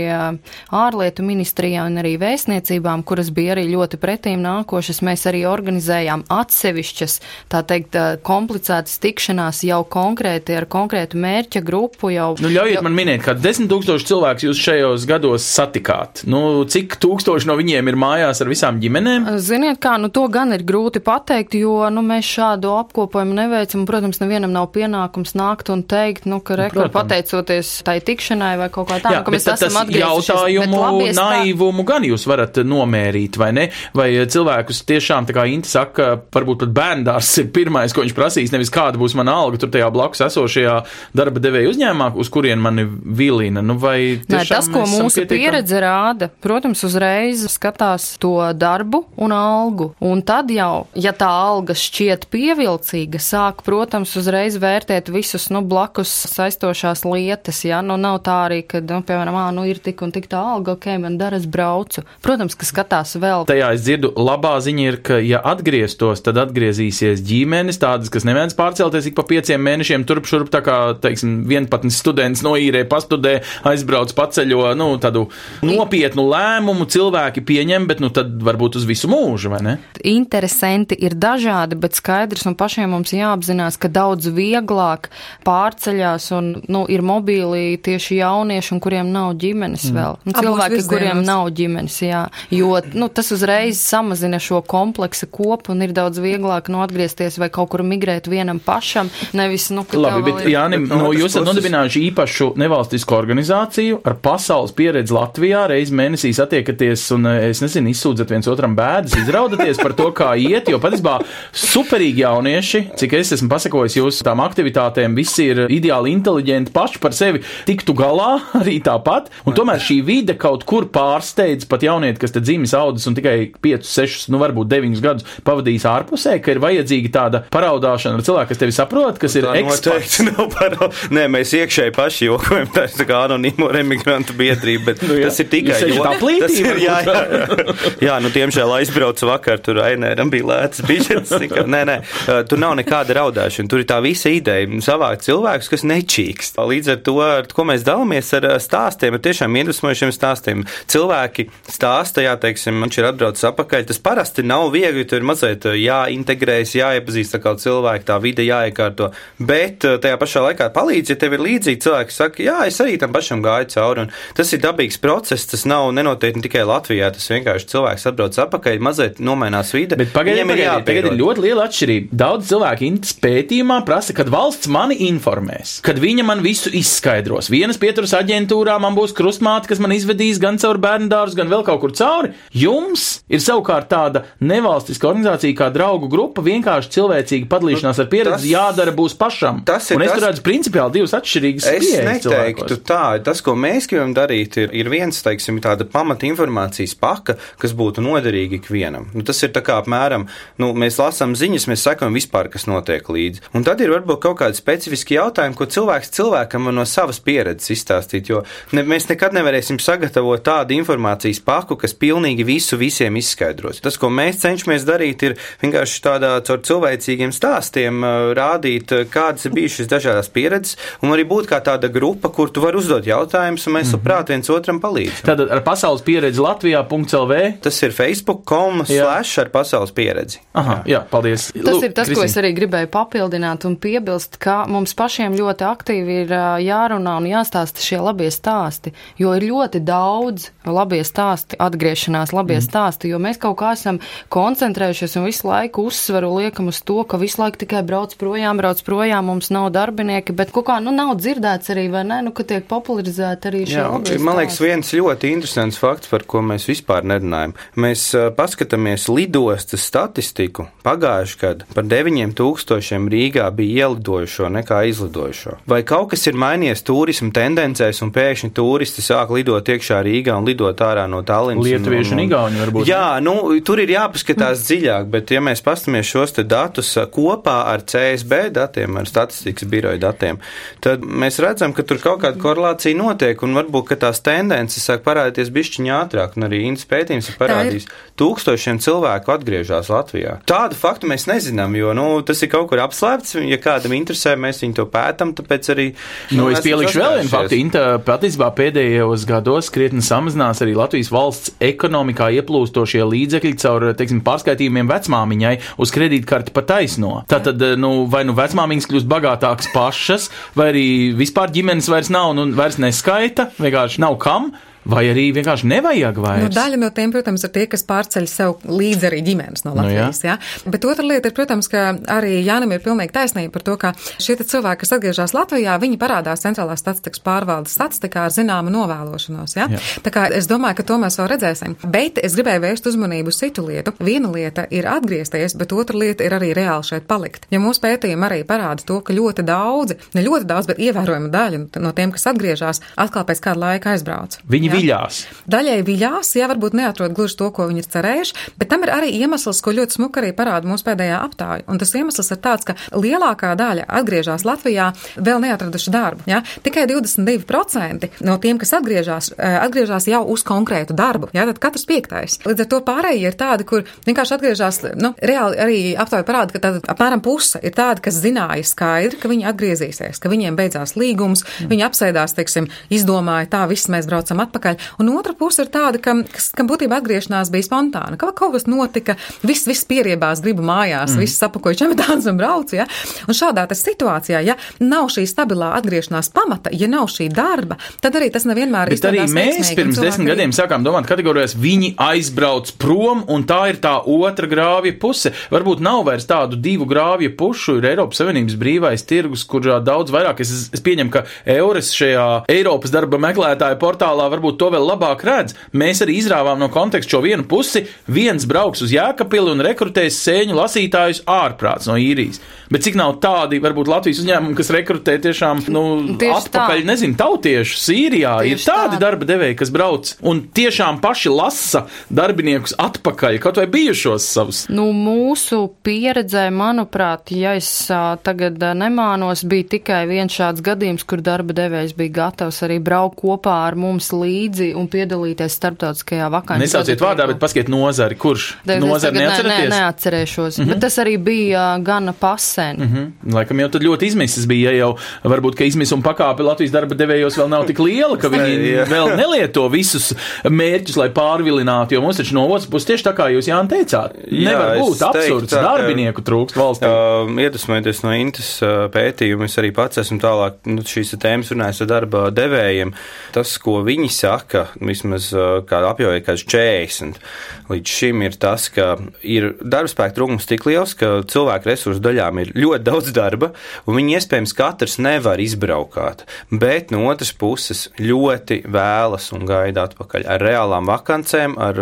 ārlietu ministrijā un arī vēstniecībām, kuras bija arī ļoti pretīm nākošas. Mēs arī organizējām atsevišķas, tā teikt, komplicētas tikšanās jau konkrēti ar konkrētu mērķa grupu. Jau, nu, ļaujiet jau... man minēt, ka desmit tūkstoši cilvēku jūs šajos gados satikāt? Nu, cik tūkstoši no viņiem ir mājās ar visām ģimenēm? Ziniet, kā, nu to gan ir grūti pateikt, jo nu, mēs šādu apkopojumu neveicam. Protams, nevienam nav pienākums nākt un teikt, nu, ka rekord nu, pateicoties tai tikšanai vai kaut kā tāda, ka mēs esam atgriezušies. Jautājumu naivumu gan jūs varat nomērīt, vai ne? Vai cilvēkus tiešām, tā kā Inti saka, varbūt pat bērndārs ir pirmais, ko viņš prasīs, nevis kāda būs mana alga tur tajā blakus esošajā darba devēja uzņēmumā, uz kurien mani vilina. Nu, vai Nē, tas, ko mūsu pieredze rāda, protams, uzreiz skatās to darbu un algu. Un tad jau, ja tā alga šķiet pievilcīga, sāk, protams, uzreiz vērtēt visus, nu, blakus saistošās lietas, ja, nu, nav tā arī, ka, nu, piemēram, ā, nu, ir tik un tik tā alga, ok, man dara, es braucu. Protams, ka skatās vēl. Tajā es dzirdu, labā ziņa ir, ka, ja atgrieztos, tad atgriezīsies ģimenes, tādas, kas neviens pārcelties ik pa pieciem mēnešiem turp šurp, tā kā, teiksim, vienpatnis students noīrē, pastudē, aizbrauc paceļo, nu, tādu nopietnu lēmumu cilvēki pieņem, bet nu tad varbūt uz visu mūžu, vai ne? Interesanti ir dažādi, bet skaidrs un pašiem mums jāapzinās, ka daudz vieglāk pārceļās un nu, ir mobīli tieši jaunieši, un kuriem nav ģimenes mm. vēl. Un cilvēki, kuriem nav ģimenes, jā. Jo nu, tas uzreiz samazina šo kompleksa kopu un ir daudz vieglāk nu, atgriezties vai kaut kur migrēt vienam pašam, nevis, nu, ka Labi, bet, Jānim, nu, jūs esat nodibinājuši īpašu nevalstisku organizāciju ar pasaules pieredzi Latvijā reiz mēnesī satiekaties un, eh, es nezinu, izsūdzat viens otram bēdas, izraudaties par to, kā iet, jo patiesībā superīgi jaunieši, cik es esmu pasakojis jūsu tām aktivitātēm, visi ir ideāli inteliģenti paši par sevi, tiktu galā <laughs> arī tāpat, un tomēr šī vide kaut kur pārsteidz pat jaunieti, kas te dzīves audzis un tikai 5, 6, nu varbūt 9 gadus pavadījis ārpusē, ka ir vajadzīga tāda paraudāšana ar cilvēku, kas tevi saprot, kas ir eksperts. <laughs> Nē, mēs iekšēji paši jokojam, tā ir tā kā anonīmo remigrantu biedrība, bet nu, jā. tas ir tikai jo, tā plītība. Ir, jā, jā. <laughs> jā, nu tiemžēl aizbraucu vakar, tur Ainēram bija lēts biļets. Nē, nē, tur nav nekāda raudāšana. Tur ir tā visa ideja savākt cilvēkus, kas nečīkst. Līdz ar to, ar ko mēs dalāmies ar stāstiem, ar tiešām iedvesmojušiem stāstiem. Cilvēki stāsta, jā, teiksim, viņš ir atbraucis apakaļ. Tas parasti nav viegli, tur ir mazliet jāintegrējas, jāiepazīst kā cilvēki, tā vide jāiekārto. Bet tajā pašā laikā palīdz, ja tev ir līdzīgi cilvēki, saka, jā, es arī tam pašam gāju cauri. Tas ir dabīgs process tas nav nenotiek ne tikai Latvijā. Tas vienkārši cilvēks atbrauc atpakaļ, mazliet nomainās vide. Bet pagaidiet, pagaidiet, tagad ir ļoti liela atšķirība. Daudz cilvēku pētījumā prasa, kad valsts mani informēs, kad viņa man visu izskaidros. Vienas pieturas aģentūrā man būs krustmāte, kas man izvedīs gan caur bērnu dārzu, gan vēl kaut kur cauri. Jums ir savukārt tāda nevalstiska organizācija kā draugu grupa, vienkārši cilvēcīga padalīšanās ar pieredzi tas, jādara būs pašam. Tas ir. Un es tur redzu principiāli divas atšķirīgas es neteiktu tā. Tas, ko mēs gribam darīt, ir, ir viens, teiksim, tāda pamata informācijas paka, kas būtu noderīga ikvienam. Nu, tas ir tā kā apmēram, nu, mēs lasām ziņas, mēs sekojam vispār, kas notiek līdzi. Un tad ir varbūt kaut kādi specifiski jautājumi, ko cilvēks cilvēkam no savas pieredzes izstāstīt, jo ne, mēs nekad nevarēsim sagatavot tādu informācijas paku, kas pilnīgi visu visiem izskaidros. Tas, ko mēs cenšamies darīt, ir vienkārši tādā caur cilvēcīgiem stāstiem rādīt, kādas ir bijušas dažādas pieredzes, un arī būt kā tāda grupa, kur tu vari uzdot jautājumus, un mēs mm -hmm. labprāt viens otram palīdzam. Tātad ar pasaules pieredzi Latvijā.lv. Tas ir facebook.com slash ar pasaules pieredzi. Aha, jā, paldies. Tas Lūk, ir tas, Kristīna. ko es arī gribēju papildināt un piebilst, ka mums pašiem ļoti aktīvi ir jārunā un jāstāsta šie labie stāsti, jo ir ļoti daudz labie stāsti, atgriešanās labie mm. stāsti, jo mēs kaut kā esam koncentrējušies un visu laiku uzsveru liekam uz to, ka visu laiku tikai brauc projām, brauc projām, mums nav darbinieki, bet kaut kā, nu, nav dzirdēts arī, vai ne, nu, ka tiek popularizēta arī šī Jā, man liekas, viens ļoti interesants fakts, par ko mēs vispār nerunājam. Mēs uh, paskatāmies lidostas statistiku. Pagājuši gadu par 9000 Rīgā bija ielidojušo nekā izlidojušo. Vai kaut kas ir mainījies turismu tendencēs un pēkšņi turisti sāk lidot iekšā Rīgā un lidot ārā no Tallinas? Lietuvieši un, un, un Igauņi varbūt. Jā, nu, tur ir jāpaskatās dziļāk, bet ja mēs pastamies šos datus kopā ar CSB datiem, ar statistikas biroja datiem, tad mēs redzam, ka tur kaut kāda korelācija notiek un varbūt tās tendences sāk parādīties bišķiņā ātrāk, un arī Intas pētījums ir parādījis, tūkstošiem cilvēku atgriežas Latvijā. Tādu faktu mēs nezinām, jo nu, tas ir kaut kur apslēpts. Ja kādam interesē, mēs viņu to pētam, tāpēc arī. Nu, nu, es pielikšu vēl vienu faktu. Inta patiesībā pēdējos gados krietni samazinās arī Latvijas valsts ekonomikā ieplūstošie līdzekļi caur, teiksim, pārskaitījumiem vecmāmiņai uz kredītkarti pa taisno. Tātad, nu, vai nu vecmāmiņas kļūst bagātākas pašas, vai arī vispār ģimenes vairs nav un vairs neskaita, vienkārši nav kam. Vai arī vienkārši nevajag vairs? Nu, daļa no tiem, protams, ir tie, kas pārceļ sev līdzi arī ģimenes no Latvijas. Nu, jā. Jā. Bet otra lieta ir, protams, ka arī Jānam ir pilnīgi taisnība par to, ka šie cilvēki, kas atgriežas Latvijā, viņi parādās centrālās statistikas pārvaldes statistikā ar zināmu novēlošanos. Jā? Jā. Tā kā es domāju, ka to mēs vēl redzēsim. Bet es gribēju vērst uzmanību uz citu lietu. Viena lieta ir atgriezties, bet otra lieta ir arī reāli šeit palikt. Ja mūsu pētījumi arī parāda to, ka ļoti daudzi, ne ļoti daudz, bet ievērojama daļa no tiem, kas atgriežas, atkal pēc kāda laika aizbrauc. Viņi viņi viļās. Daļai viļās, jā, varbūt neatrod gluži to, ko viņi ir cerējuši, bet tam ir arī iemesls, ko ļoti smuki arī parāda mūsu pēdējā aptāja. Un tas iemesls ir tāds, ka lielākā daļa atgriežas Latvijā vēl neatraduši darbu. Jā. Tikai 22% no tiem, kas atgriežas, eh, atgriežas jau uz konkrētu darbu. Jā, tad katrs piektais. Līdz ar to pārējie ir tādi, kur vienkārši atgriežas, nu, reāli arī aptāja parāda, ka tāda apmēram puse ir tāda, kas zināja skaidri, ka viņi atgriezīsies, ka viņiem beidzās līgums, viņi apsēdās, teiksim, izdomāja, tā viss mēs braucam atpakaļ atpakaļ. Un otra puse ir tāda, ka, kas, kam būtībā atgriešanās bija spontāna. Ka kaut kas notika, viss, viss pieriebās, gribu mājās, mm. viss sapakoja <laughs> čemodāns un brauc. Ja? Un šādā situācijā, ja nav šī stabilā atgriešanās pamata, ja nav šī darba, tad arī tas nevienmēr ir. Bet arī mēs pirms desmit gadiem sākām domāt kategorijās, viņi aizbrauc prom, un tā ir tā otra grāvja puse. Varbūt nav vairs tādu divu grāvju pušu, ir Eiropas Savienības brīvais tirgus, kurā daudz vairāk es, es pieņemu, ka Eures šajā Eiropas darba meklētāju portālā varbūt varbūt to vēl labāk redz. Mēs arī izrāvām no konteksta šo vienu pusi. Viens brauks uz Jēkabili un rekrutēs sēņu lasītājus ārprāts no īrijas. Bet cik nav tādi, varbūt Latvijas uzņēmumi, kas rekrutē tiešām, nu, Tieši atpakaļ, tā. nezinu, tautiešu Sīrijā. Tieši ir tādi tā. darba devēji, kas brauc un tiešām paši lasa darbiniekus atpakaļ, kaut vai bijušos savus. Nu, mūsu pieredzē, manuprāt, ja es tagad nemānos, bija tikai viens šāds gadījums, kur darba devējs bija gatavs arī braukt kopā ar mums līdzi un piedalīties starptautiskajā vakāņu. Nesauciet vārdā, bet paskiet nozari, kurš nozari neatcerēties? Ne, neatcerēšos, mm -hmm. bet tas arī bija uh, gana pasē sen. Mm -hmm. Laikam jau tad ļoti izmisis bija, ja jau varbūt, ka izmisuma pakāpe Latvijas darba devējos vēl nav tik liela, ka viņi <laughs> vēl nelieto visus mērķus, lai pārvilinātu, jo mums taču no otras puses tieši tā kā jūs Jāni teicāt, nevar jā, būt absurds, tā, darbinieku trūkst valstī. Uh, iedvesmojoties no Intas uh, pētījuma, es arī pats esmu tālāk nu, šīs tēmas runājis ar darba devējiem. Tas, ko viņi saka, vismaz apjauja kāds 40 līdz šim ir tas, ka ir darbspēka trūkums tik liels, ka cilvēku resursu daļām ir ir ļoti daudz darba, un viņi iespējams katrs nevar izbraukāt. Bet no otras puses ļoti vēlas un gaida atpakaļ ar reālām vakancēm, ar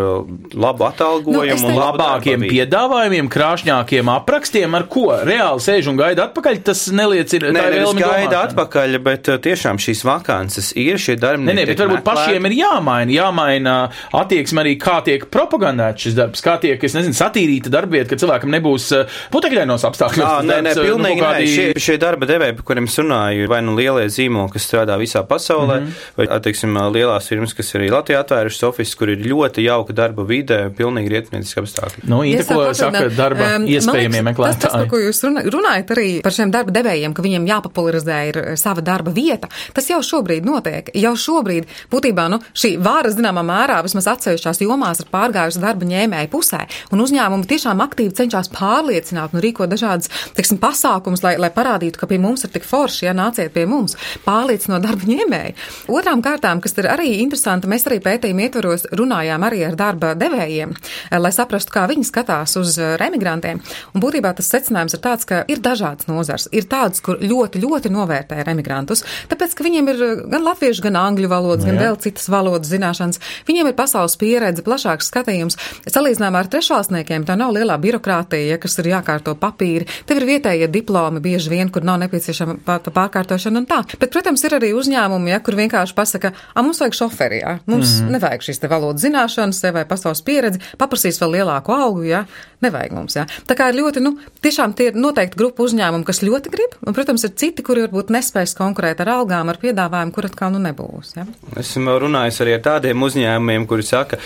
labu atalgojumu nu, un labākiem piedāvājumiem, krāšņākiem aprakstiem, ar ko reāli sēž un gaida atpakaļ. Tas neliecina, ne, nevis gaida domāt. atpakaļ, bet tiešām šīs vakances ir šie darbinieki. Nē, ne, bet varbūt pašiem sistēma ir jāmaina. Jāmaina attieksme arī, kā tiek propagandēts šis darbs, kā tiek, es nezinu, satīrīta darbieta, ka cilvēkam nebūs uh, putekļainos apstākļos. Jā, nē, nē, uh, pilnīgi nu, kaut nē. Šie, šie darba devēji, par kuriem es runāju, vai nu lielie zīmoli, kas strādā visā pasaulē, mm -hmm. vai, teiksim, lielās firmas, kas arī Latvijā atvērušas ofisus, kur ir ļoti jauka darba vide, pilnīgi rietnieciski apstākļi. Nu, Ida, ko saka un, darba um, iespējamie liekas, Tas, tas, par meklētāji? ko jūs runājat arī par šiem darba devējiem, ka viņiem jāpopularizē ir sava darba vieta, tas jau šobrīd notiek. Jau šobrīd būtībā nu, šī vāra zināmā mērā vismaz atsevišķās jomās ir pārgājusi darba ņēmēju pusē. Un uzņēmumi tiešām aktīvi cenšas pārliecināt un rīko dažādas teiksim, pasākumus, lai, lai parādītu, ka pie mums ir tik forši, ja nāciet pie mums, pārliecinot darba ņēmēju. Otrām kārtām, kas ir arī interesanti, mēs arī pētījuma ietvaros runājām arī ar darba devējiem, eh, lai saprastu, kā viņi skatās uz eh, remigrantiem. Un būtībā tas secinājums ir tāds, ka ir dažādas nozars. Ir tādas, kur ļoti, ļoti novērtē remigrantus, tāpēc, ka viņiem ir eh, gan latviešu, gan angļu valodas, gan Jā. vēl citas valodas zināšanas. Viņiem ir pasaules pieredze, plašāks skatījums. Salīdzinājumā ar trešvalstniekiem tā nav lielā birokrātija, ja, kas ir jākārto papīri. Tev ir vietējie diplomi bieži vien, kur nav nepieciešama pār- pārkārtošana un tā. Bet, protams, ir arī uzņēmumi, ja, kur vienkārši pasaka, a, mums vajag šoferi, ja. mums mm -hmm. nevajag šīs te valodas zināšanas vai pasaules pieredzi, paprasīs vēl lielāku algu, ja. nevajag mums. Ja. Tā kā ir ļoti, nu, tiešām tie ir noteikti grupu uzņēmumi, kas ļoti grib, un, protams, ir citi, kuri varbūt nespējas konkurēt ar algām, ar piedāvājumu, kur atkal nu nebūs. Ja. Esmu vēl runājis arī ar tādiem uzņēmumiem, kuri saka,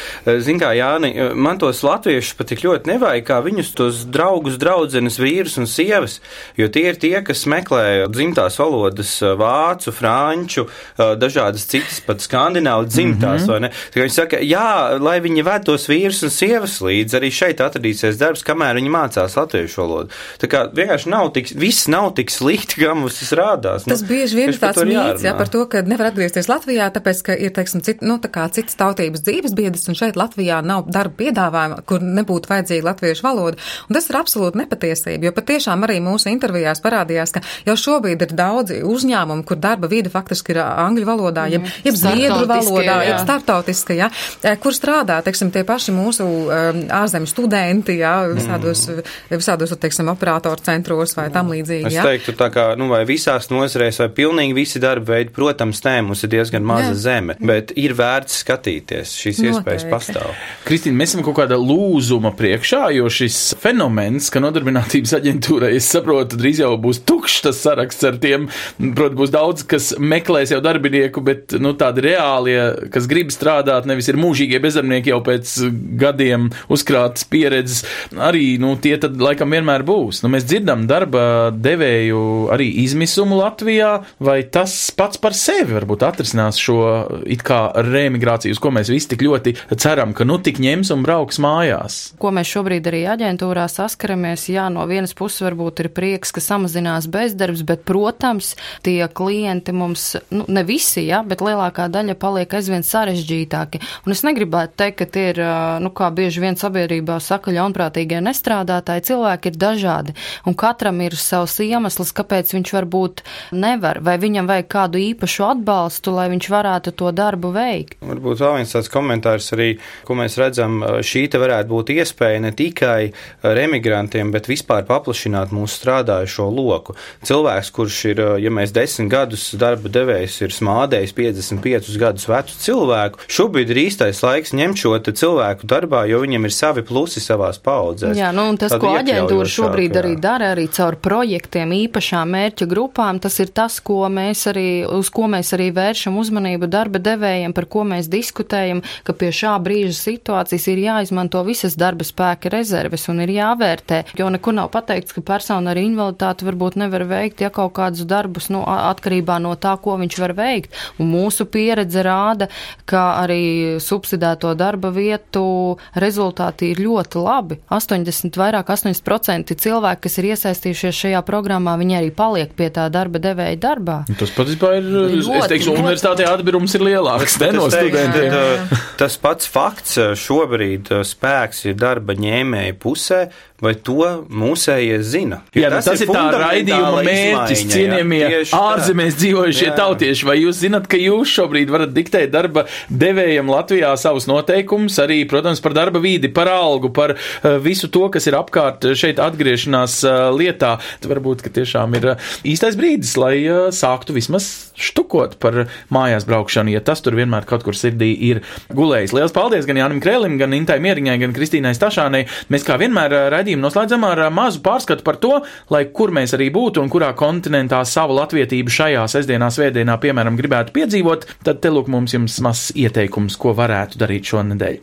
zin kā, Jāni, man tos latviešus pat tik ļoti nevajag, kā viņus tos draugus, draudzenes, vīrus un sievas, jo tie ir tie, kas meklē dzimtās valodas vācu, franču, dažādas citas pat skandināvu dzimtās, mm -hmm. vai ne? Tā kā viņi saka, jā, lai viņi ved tos vīrus un sievas līdzi, arī šeit atradīsies darbs, kamēr viņi mācās latviešu valodu. Tā kā vienkārši nav tik, viss nav tik slikti, kā mums tas rādās. Tas Nu, bieži vien ir tāds mīts, jārunā. par to, ka nevar atgriezties Latvijā, tāpēc, ka ir, teiksim, cit, nu, tā kā citas tautības dzīves biedrs, un šeit Latvijā nav darba piedāvājuma, kur nebūtu vajadzīga latviešu valoda. Un tas ir absolūti nepatiesība, jo patiešām arī mūsu intervijās parādījās, ka jau šobrīd ir daudzi uzņēmumi, kur darba vide faktiski ir angļu valodā, jeb, jeb zviedru valodā, jā. jeb startautiska, ja, eh, kur strādā, teiksim, tie paši mūsu um, ārzemju studenti, ja, visādos, visādos, teiksim, operatoru centros vai tam līdzīgi. Es Ja. teiktu, tā kā, nu, vai visās nozarēs, vai pilnīgi visi darba veidi, protams, nē, mums ir diezgan maza Jā. zeme, bet ir vērts skatīties, šīs iespējas Noteikti. pastāv. Kristīna, mēs esam kaut kāda lūzuma priekšā, jo šis fenomens, ka nodarbinātības aģentūrai, es saprotu, drīz jau būs tukšs tas saraksts ar tiem, protams, būs daudz, kas meklēs jau darbinieku, bet, nu, tādi reālie, kas grib strādāt, nevis ir mūžīgie bezdarbnieki jau pēc gadiem uzkrātas pieredzes, arī, nu, tie tad laikam vienmēr būs. Nu, mēs dzirdam darba devēju arī izmisumu Latvijā, vai tas pats par sevi varbūt atrisinās šo it kā reemigrāciju, uz ko mēs visi tik ļoti ceram, ka nu tik ņems un brauks mājās. Ko mēs šobrīd arī aģentūrā saskaramies, jā, no vienas puses varbūt ir prieks, ka samazinās bezdarbs, bet, protams, tie klienti mums, nu, ne visi, jā, bet lielākā daļa paliek aizvien sarežģītāki. Un es negribētu teikt, ka tie ir, nu, kā bieži vien sabiedrībā saka, ļaunprātīgie nestrādātāji, cilvēki ir dažādi, un katram ir savs iemesls, kāpēc viņš varbūt nevar, vai viņam vajag kādu īpašu atbalstu, lai viņš varētu to darbu veikt. Varbūt vēl viens tāds komentārs arī, ko mēs redzam, šī te varētu būt iespēja ne tikai remigrantiem, bet vispār paplašināt mūsu strādājušo loku. Cilvēks, kurš ir, ja mēs desmit gadus darba devējs ir smādējis 55 gadus vecu cilvēku, šobrīd ir īstais laiks ņemt šo cilvēku darbā, jo viņiem ir savi plusi savās paudzēs. Jā, nu, un tas, Tāda ko aģentūra šobrīd jā. arī dara, arī caur projektiem, īpašām mērķa grupām, tas ir tas, ko mēs arī, uz ko mēs arī vēršam uzmanību darba devējiem, par ko mēs diskutējam, ka pie šā brīža situācijas ir jāizmanto visas darba spēka rezerves un ir jāvērtē, jo nekur nav pateikts, ka persona ar invaliditāti varbūt nevar veikt, ja kaut kādus darbus, nu, atkarībā no tā, ko viņš var veikt. Un mūsu pieredze rāda, ka arī subsidēto darba vietu rezultāti ir ļoti labi. 80, vairāk 80% cilvēki, kas ir iesaistījušies šajā programmā, viņi arī paliek pie tā darba devēja darbā. Tas patiesībā ir, es Ļoti, teiktu, ļoti. universitātē atbirums ir lielāks ne, no Es teiktu, studentiem. ka, uh, Tas pats fakts uh, šobrīd uh, spēks ir darba ņēmēja pusē. Vai to mūsējie zina. Jo Jā, tas, tas ir tā raidījuma mērķis, cienījamie ārzemēs dzīvojušie jā. tautieši. Vai jūs zinat, ka jūs šobrīd varat diktēt darba devējiem Latvijā savus noteikumus, arī, protams, par darba vīdi, par algu, par uh, visu to, kas ir apkārt šeit atgriešanās uh, lietā. Tad varbūt, ka tiešām ir īstais brīdis, lai sāktu vismaz štukot par mājās braukšanu, ja tas tur vienmēr kaut kur sirdī ir gulējis. Lielas paldies gan Jānim Krēlim, gan Intai Mieriņai, gan Kristīnai Stašānai. Mēs kā vienmēr raidījumu noslēdzam ar mazu pārskatu par to, lai kur mēs arī būtu un kurā kontinentā savu latvietību šajā sestdienā, svētdienā, piemēram, gribētu piedzīvot, tad te lūk mums jums mazs ieteikums, ko varētu darīt šonadēļ.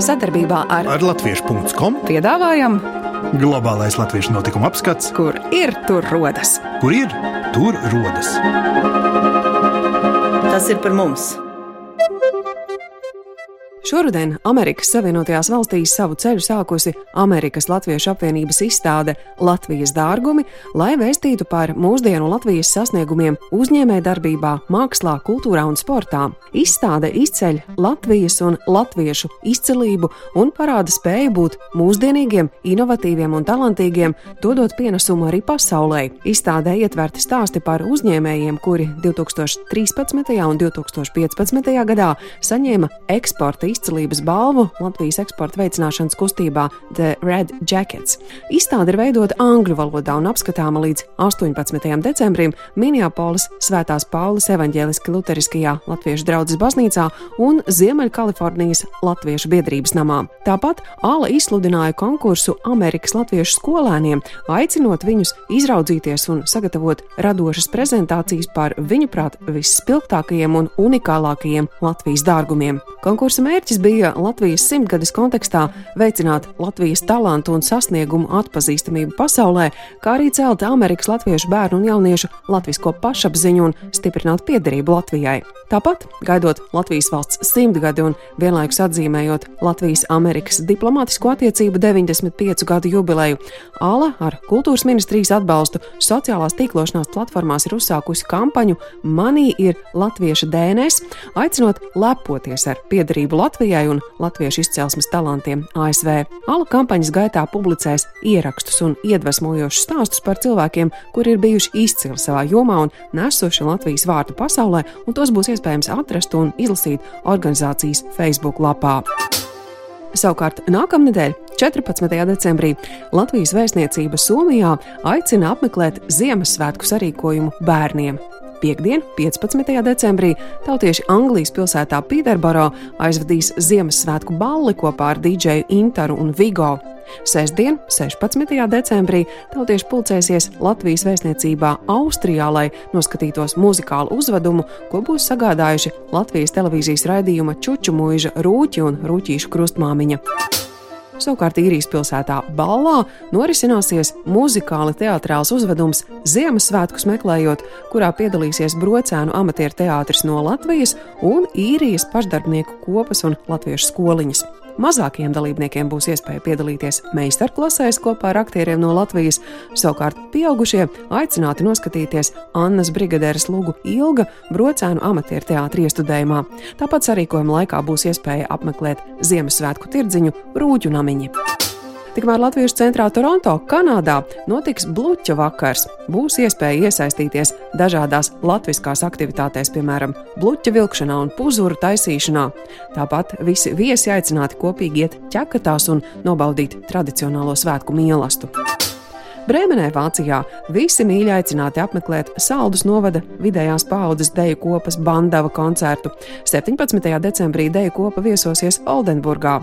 Sadarbībā ar, ar Latviešu.com piedāvājam globālais latviešu notikuma apskats, kur ir tur rodas. Kur ir tur rodas? Tas ir par mums! Šoruden Amerikas Savienotajās valstīs savu ceļu sākusi Amerikas Latviešu apvienības izstāde Latvijas dārgumi, lai vēstītu par mūsdienu Latvijas sasniegumiem uzņēmējdarbībā, mākslā, kultūrā un sportā. Izstāde izceļ Latvijas un latviešu izcilību un parāda spēju būt mūsdienīgiem, inovatīviem un talantīgiem, dodot pienesumu arī pasaulē. Izstādē ietverti stāsti par uzņēmējiem, kuri 2013. un 2015. gadā saņēma eksporta izcilības balvu Latvijas eksporta veicināšanas kustībā The Red Jackets. Izstāde ir veidota angļu valodā un apskatāma līdz 18. decembrim Minneapolis Svētās Paulas evaņģēliski luteriskajā Latviešu draudzes baznīcā un Ziemeļkalifornijas Latviešu biedrības namā. Tāpat Ala izsludināja konkursu Amerikas Latviešu skolēniem, aicinot viņus izraudzīties un sagatavot radošas prezentācijas par viņuprāt visspilgtākajiem un unikālākajiem Latvijas dārgumiem. Konkursa mērķis Mērķis bija Latvijas simtgades kontekstā veicināt Latvijas talantu un sasniegumu atpazīstamību pasaulē, kā arī celt Amerikas latviešu bērnu un jauniešu latvisko pašapziņu un stiprināt piederību Latvijai. Tāpat, gaidot Latvijas valsts simtgadi un vienlaikus atzīmējot Latvijas-Amerikas diplomātisko attiecību 95 gadu jubileju, ALA ar kultūras ministrijas atbalstu sociālās tīklošanās platformās ir uzsākusi kampaņu Manī ir latvieša DNS, aicinot lepoties ar piederību Latvijai Latvijai un latviešu izcelsmes talantiem ASV. Ala kampaņas gaitā publicēs ierakstus un iedvesmojošus stāstus par cilvēkiem, kuri ir bijuši izcili savā jomā un nesuši Latvijas vārtu pasaulē, un tos būs iespējams atrast un izlasīt organizācijas Facebook lapā. Savukārt nākamnedēļ, 14. decembrī, Latvijas vēstniecība Somijā aicina apmeklēt Ziemassvētku sarīkojumu bērniem. Piektdien, 15. decembrī, tautieši Anglijas pilsētā Pīterboro aizvadīs Ziemassvētku balli kopā ar DJu Intaru un Vigo. Sestdien, 16. decembrī, tautieši pulcēsies Latvijas vēstniecībā Austrijā, lai noskatītos muzikālu uzvedumu, ko būs sagādājuši Latvijas televīzijas raidījuma Čuču mūža rūķi un rūķīšu krustmāmiņa. Savukārt īrijas pilsētā Ballā norisināsies muzikāli teātrāls uzvedums Ziemassvētkus meklējot, kurā piedalīsies brocēnu amatieru teātris no Latvijas un īrijas pašdarbnieku kopas un latviešu skoliņas. Mazākiem dalībniekiem būs iespēja piedalīties meistarklasēs kopā ar aktieriem no Latvijas, savukārt pieaugušie aicināti noskatīties Annas brigadieres lugu ilga brocēnu amatieru teātrī iestudējumā. Tāpat sarīkojuma laikā būs iespēja apmeklēt Ziemassvētku tirdziņu Rūģu namiņu. Tikmēr Latvijas centrā Toronto, Kanādā, notiks bluķa vakars. Būs iespēja iesaistīties dažādās latviskās aktivitātēs, piemēram, bluķa vilkšanā un puzuru taisīšanā. Tāpat visi viesi aicināti kopīgi iet ķekatās un nobaudīt tradicionālo svētku mīlestību. Brēmenē, Vācijā, visi mīļi aicināti apmeklēt Saldus novada vidējās paudzes deju kopas bandava koncertu. 17. decembrī deju kopa viesosies Oldenburgā.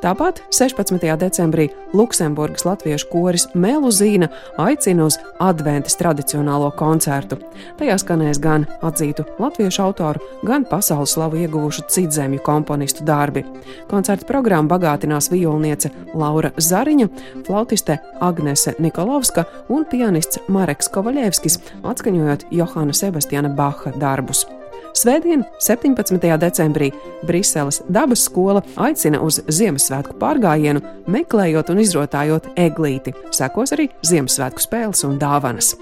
Tāpat 16. decembrī Luksemburgas latviešu koris Meluzīna aicina uz adventas tradicionālo koncertu. Tajā skanēs gan atzītu latviešu autoru, gan pasaules slavu ieguvušu citzemju komponistu darbi. Koncerta programmu bagātinās violniece Laura Zariņa, flautiste Agnese Nikolovs. Čaikovska un pianists Mareks Kovaļevskis, atskaņojot Johana Sebastiana Baha darbus. Svētdien, 17. decembrī, Briseles dabas skola aicina uz Ziemassvētku pārgājienu, meklējot un izrotājot eglīti. Sekos arī Ziemassvētku spēles un dāvanas.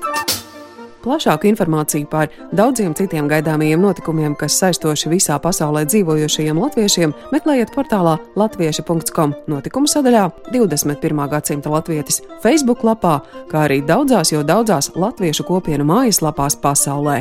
Plašāku informāciju par daudziem citiem gaidāmajiem notikumiem, kas saistoši visā pasaulē dzīvojošajiem latviešiem, meklējiet portālā latvieši.com notikumu sadaļā 21. gadsimta latvietis Facebook lapā, kā arī daudzās jau daudzās latviešu kopienu mājaslapās pasaulē.